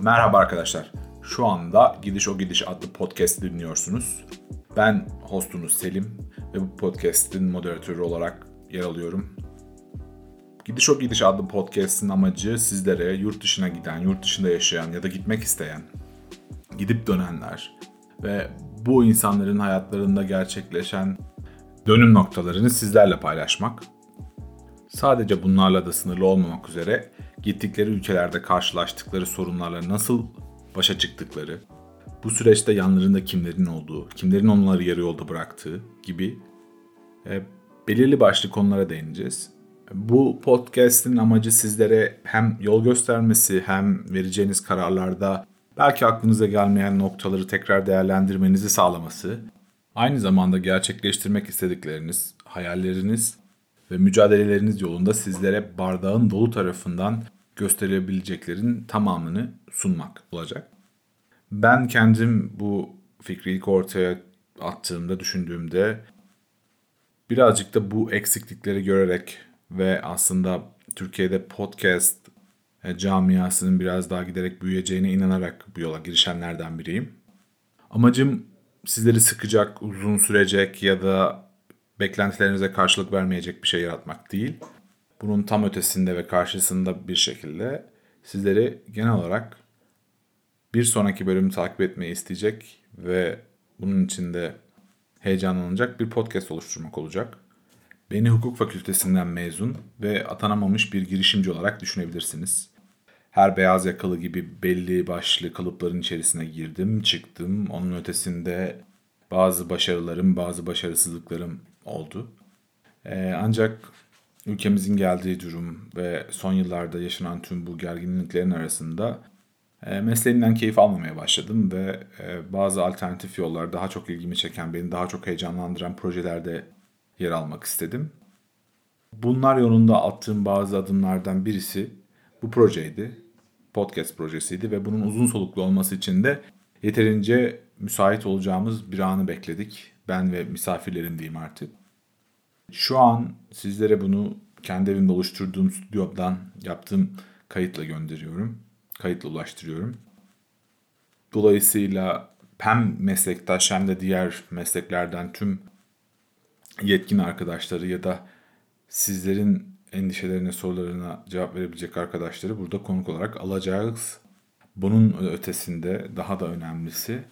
Merhaba arkadaşlar. Şu anda Gidiş O Gidiş adlı podcast dinliyorsunuz. Ben hostunuz Selim ve bu podcast'in moderatörü olarak yer alıyorum. Gidiş O Gidiş adlı podcast'in amacı sizlere yurt dışına giden, yurt dışında yaşayan ya da gitmek isteyen, gidip dönenler ve bu insanların hayatlarında gerçekleşen dönüm noktalarını sizlerle paylaşmak. Sadece bunlarla da sınırlı olmamak üzere gittikleri ülkelerde karşılaştıkları sorunlarla nasıl başa çıktıkları, bu süreçte yanlarında kimlerin olduğu, kimlerin onları yarı yolda bıraktığı gibi e, belirli başlı konulara değineceğiz. Bu podcast'in amacı sizlere hem yol göstermesi hem vereceğiniz kararlarda belki aklınıza gelmeyen noktaları tekrar değerlendirmenizi sağlaması, aynı zamanda gerçekleştirmek istedikleriniz, hayalleriniz ve mücadeleleriniz yolunda sizlere bardağın dolu tarafından gösterebileceklerin tamamını sunmak olacak. Ben kendim bu fikri ilk ortaya attığımda, düşündüğümde birazcık da bu eksiklikleri görerek ve aslında Türkiye'de podcast e, camiasının biraz daha giderek büyüyeceğine inanarak bu yola girişenlerden biriyim. Amacım sizleri sıkacak, uzun sürecek ya da beklentilerinize karşılık vermeyecek bir şey yaratmak değil. Bunun tam ötesinde ve karşısında bir şekilde sizleri genel olarak bir sonraki bölümü takip etmeyi isteyecek ve bunun içinde heyecanlanacak bir podcast oluşturmak olacak. Beni hukuk fakültesinden mezun ve atanamamış bir girişimci olarak düşünebilirsiniz. Her beyaz yakalı gibi belli başlı kalıpların içerisine girdim, çıktım. Onun ötesinde bazı başarılarım, bazı başarısızlıklarım oldu. Ee, ancak ülkemizin geldiği durum ve son yıllarda yaşanan tüm bu gerginliklerin arasında e, mesleğimden keyif almamaya başladım ve e, bazı alternatif yollar daha çok ilgimi çeken, beni daha çok heyecanlandıran projelerde yer almak istedim. Bunlar yolunda attığım bazı adımlardan birisi bu projeydi. Podcast projesiydi ve bunun uzun soluklu olması için de yeterince müsait olacağımız bir anı bekledik. Ben ve misafirlerim diyeyim artık. Şu an sizlere bunu kendi evimde oluşturduğum stüdyodan yaptığım kayıtla gönderiyorum. Kayıtla ulaştırıyorum. Dolayısıyla hem meslektaş hem de diğer mesleklerden tüm yetkin arkadaşları ya da sizlerin endişelerine, sorularına cevap verebilecek arkadaşları burada konuk olarak alacağız. Bunun ötesinde daha da önemlisi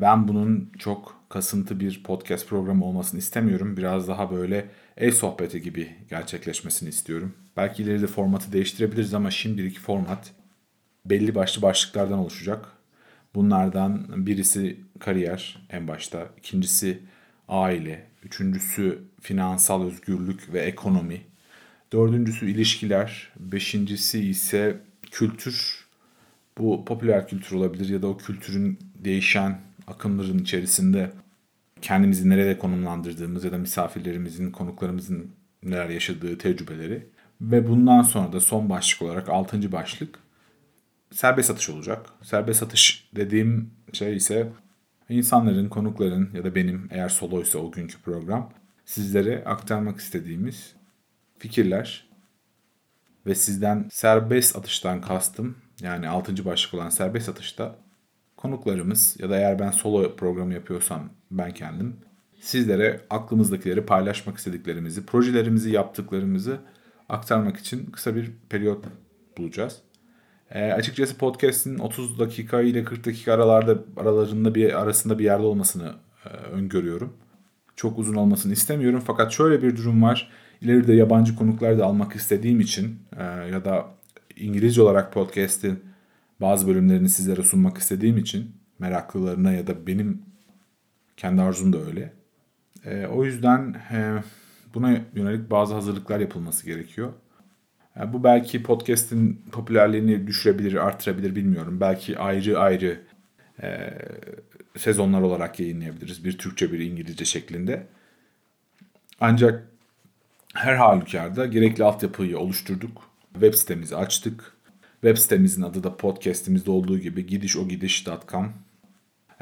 ben bunun çok kasıntı bir podcast programı olmasını istemiyorum. Biraz daha böyle ev sohbeti gibi gerçekleşmesini istiyorum. Belki ileride formatı değiştirebiliriz ama şimdilik format belli başlı başlıklardan oluşacak. Bunlardan birisi kariyer en başta, ikincisi aile, üçüncüsü finansal özgürlük ve ekonomi, dördüncüsü ilişkiler, beşincisi ise kültür. Bu popüler kültür olabilir ya da o kültürün değişen akımların içerisinde kendimizi nerede konumlandırdığımız ya da misafirlerimizin, konuklarımızın neler yaşadığı tecrübeleri ve bundan sonra da son başlık olarak altıncı başlık serbest satış olacak. Serbest satış dediğim şey ise insanların, konukların ya da benim eğer solo ise o günkü program sizlere aktarmak istediğimiz fikirler ve sizden serbest atıştan kastım yani altıncı başlık olan serbest atışta konuklarımız ya da eğer ben solo programı yapıyorsam ben kendim sizlere aklımızdakileri paylaşmak istediklerimizi, projelerimizi, yaptıklarımızı aktarmak için kısa bir periyot bulacağız. E, açıkçası podcast'in 30 dakika ile 40 dakika aralarda aralarında bir arasında bir yerde olmasını e, öngörüyorum. Çok uzun olmasını istemiyorum fakat şöyle bir durum var. İleride yabancı konuklar da almak istediğim için e, ya da İngilizce olarak podcast'in bazı bölümlerini sizlere sunmak istediğim için meraklılarına ya da benim kendi arzum da öyle. E, o yüzden e, buna yönelik bazı hazırlıklar yapılması gerekiyor. Yani bu belki podcast'in popülerliğini düşürebilir, artırabilir bilmiyorum. Belki ayrı ayrı e, sezonlar olarak yayınlayabiliriz. Bir Türkçe bir İngilizce şeklinde. Ancak her halükarda gerekli altyapıyı oluşturduk. Web sitemizi açtık. Web sitemizin adı da podcastimizde olduğu gibi gidişogidiş.com.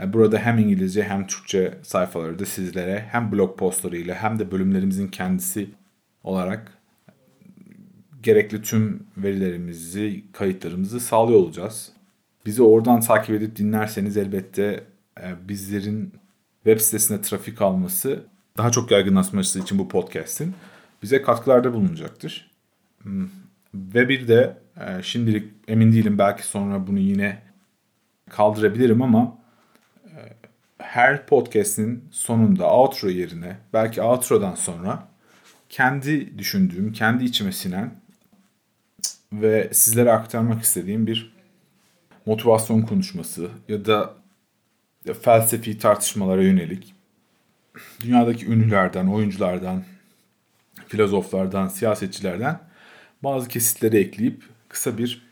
Burada hem İngilizce hem Türkçe sayfaları da sizlere hem blog postlarıyla hem de bölümlerimizin kendisi olarak gerekli tüm verilerimizi, kayıtlarımızı sağlıyor olacağız. Bizi oradan takip edip dinlerseniz elbette e, bizlerin web sitesine trafik alması daha çok yaygınlaşması için bu podcast'in bize katkılarda bulunacaktır. Hmm. Ve bir de e, şimdilik emin değilim. Belki sonra bunu yine kaldırabilirim ama e, her podcast'in sonunda outro yerine belki outro'dan sonra kendi düşündüğüm, kendi içime sinen ve sizlere aktarmak istediğim bir motivasyon konuşması ya da felsefi tartışmalara yönelik dünyadaki ünlülerden, oyunculardan, filozoflardan, siyasetçilerden bazı kesitleri ekleyip kısa bir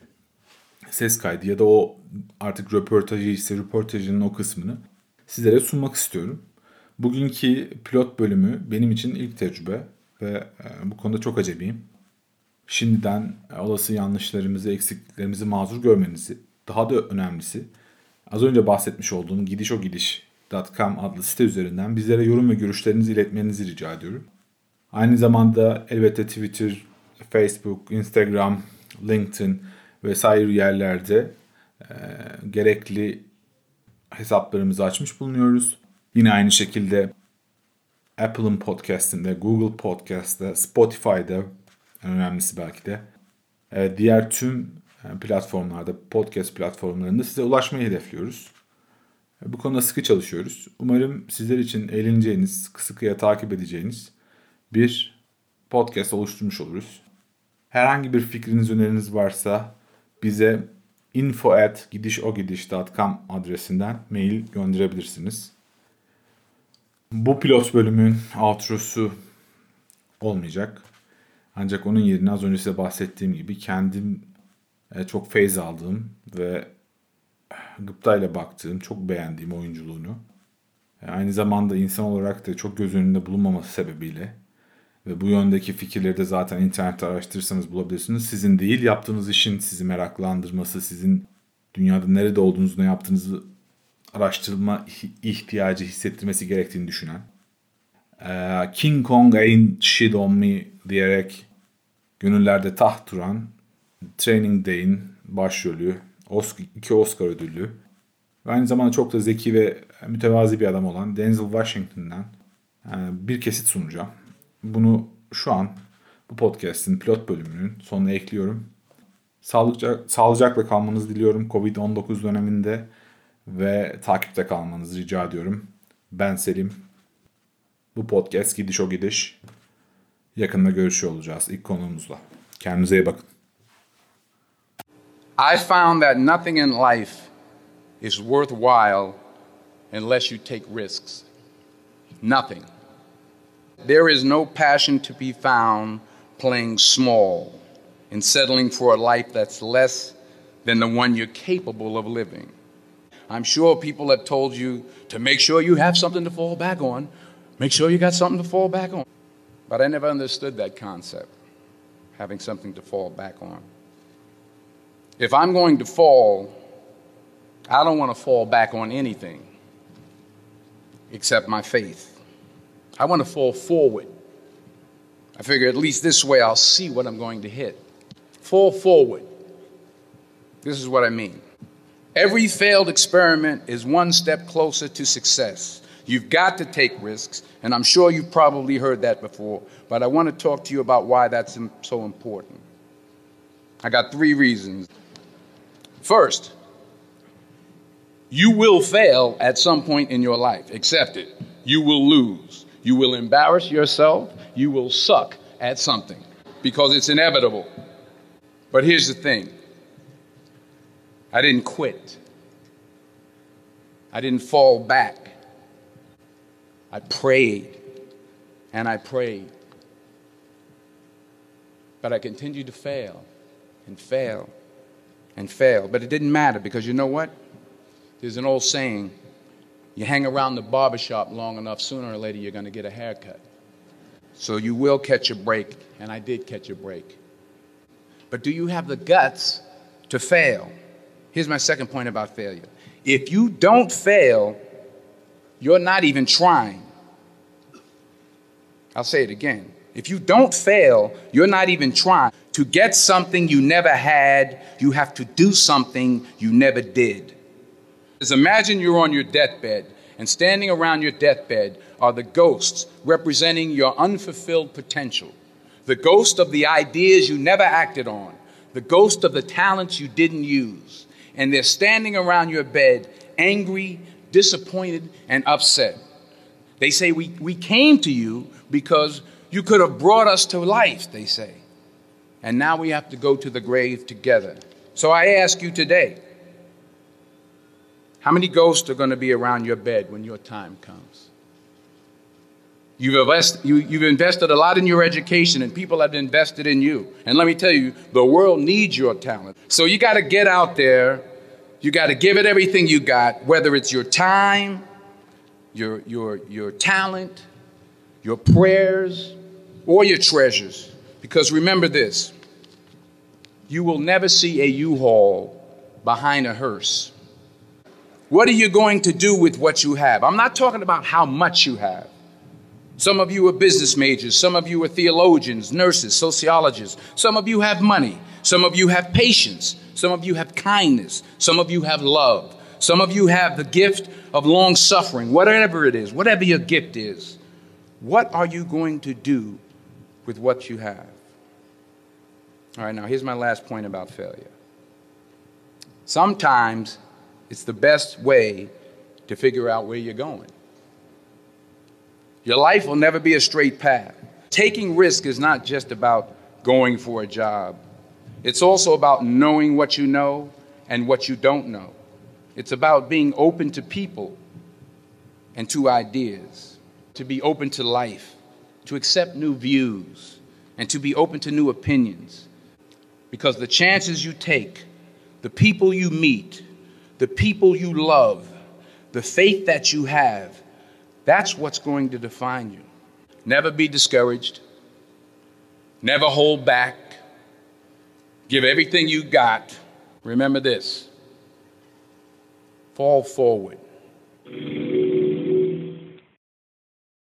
ses kaydı ya da o artık röportajı ise röportajının o kısmını sizlere sunmak istiyorum. Bugünkü pilot bölümü benim için ilk tecrübe ve e, bu konuda çok acemiyim. Şimdiden olası yanlışlarımızı, eksikliklerimizi mazur görmenizi, daha da önemlisi az önce bahsetmiş olduğum gidiş o gidiş.com adlı site üzerinden bizlere yorum ve görüşlerinizi iletmenizi rica ediyorum. Aynı zamanda elbette Twitter, Facebook, Instagram, LinkedIn vesaire yerlerde e, gerekli hesaplarımızı açmış bulunuyoruz. Yine aynı şekilde Apple'ın podcastinde, Google Podcast'te, Spotify'da en önemlisi belki de e, diğer tüm e, platformlarda, podcast platformlarında size ulaşmayı hedefliyoruz. Bu konuda sıkı çalışıyoruz. Umarım sizler için eğleneceğiniz, sıkı sıkıya takip edeceğiniz bir podcast oluşturmuş oluruz. Herhangi bir fikriniz, öneriniz varsa bize info at gidişogidiş.com adresinden mail gönderebilirsiniz. Bu pilot bölümün outrosu olmayacak. Ancak onun yerine az önce size bahsettiğim gibi kendim e, çok feyz aldığım ve gıptayla baktığım, çok beğendiğim oyunculuğunu e, aynı zamanda insan olarak da çok göz önünde bulunmaması sebebiyle ve bu yöndeki fikirleri de zaten internette araştırırsanız bulabilirsiniz. Sizin değil yaptığınız işin sizi meraklandırması, sizin dünyada nerede olduğunuzu, ne yaptığınızı araştırma ihtiyacı hissettirmesi gerektiğini düşünen. King Kong ain't shit on me diyerek gönüllerde taht duran Training Day'in başrolü, iki Oscar ödüllü ve aynı zamanda çok da zeki ve mütevazi bir adam olan Denzel Washington'dan bir kesit sunacağım. Bunu şu an bu podcast'in pilot bölümünün sonuna ekliyorum. Sağlıkça, sağlıcakla kalmanızı diliyorum Covid-19 döneminde ve takipte kalmanızı rica ediyorum. Ben Selim. Bu podcast Gidiş O Gidiş. Yakında görüşüyor olacağız ilk konuğumuzla. Kendinize iyi bakın. I found that nothing in life is worthwhile unless you take risks. Nothing. There is no passion to be found playing small and settling for a life that's less than the one you're capable of living. I'm sure people have told you to make sure you have something to fall back on. Make sure you got something to fall back on. But I never understood that concept, having something to fall back on. If I'm going to fall, I don't want to fall back on anything except my faith. I want to fall forward. I figure at least this way I'll see what I'm going to hit. Fall forward. This is what I mean. Every failed experiment is one step closer to success. You've got to take risks, and I'm sure you've probably heard that before, but I want to talk to you about why that's so important. I got three reasons. First, you will fail at some point in your life. Accept it. You will lose. You will embarrass yourself. You will suck at something because it's inevitable. But here's the thing I didn't quit. I didn't fall back. I prayed and I prayed. But I continued to fail and fail and fail. But it didn't matter because you know what? There's an old saying you hang around the barbershop long enough, sooner or later you're going to get a haircut. So you will catch a break, and I did catch a break. But do you have the guts to fail? Here's my second point about failure. If you don't fail, you're not even trying. I'll say it again. If you don't fail, you're not even trying. To get something you never had, you have to do something you never did. Just imagine you're on your deathbed, and standing around your deathbed are the ghosts representing your unfulfilled potential, the ghost of the ideas you never acted on, the ghost of the talents you didn't use. And they're standing around your bed, angry, disappointed, and upset. They say, We, we came to you because you could have brought us to life, they say. And now we have to go to the grave together. So I ask you today how many ghosts are going to be around your bed when your time comes? You've, you, you've invested a lot in your education, and people have invested in you. And let me tell you, the world needs your talent. So you got to get out there. You got to give it everything you got, whether it's your time, your, your, your talent, your prayers, or your treasures. Because remember this you will never see a U Haul behind a hearse. What are you going to do with what you have? I'm not talking about how much you have. Some of you are business majors, some of you are theologians, nurses, sociologists. Some of you have money, some of you have patience, some of you have kindness, some of you have love, some of you have the gift of long suffering, whatever it is, whatever your gift is. What are you going to do with what you have? All right, now here's my last point about failure. Sometimes it's the best way to figure out where you're going. Your life will never be a straight path. Taking risk is not just about going for a job, it's also about knowing what you know and what you don't know. It's about being open to people and to ideas, to be open to life, to accept new views, and to be open to new opinions. Because the chances you take, the people you meet, the people you love, the faith that you have, that's what's going to define you. Never be discouraged. Never hold back. Give everything you got. Remember this fall forward.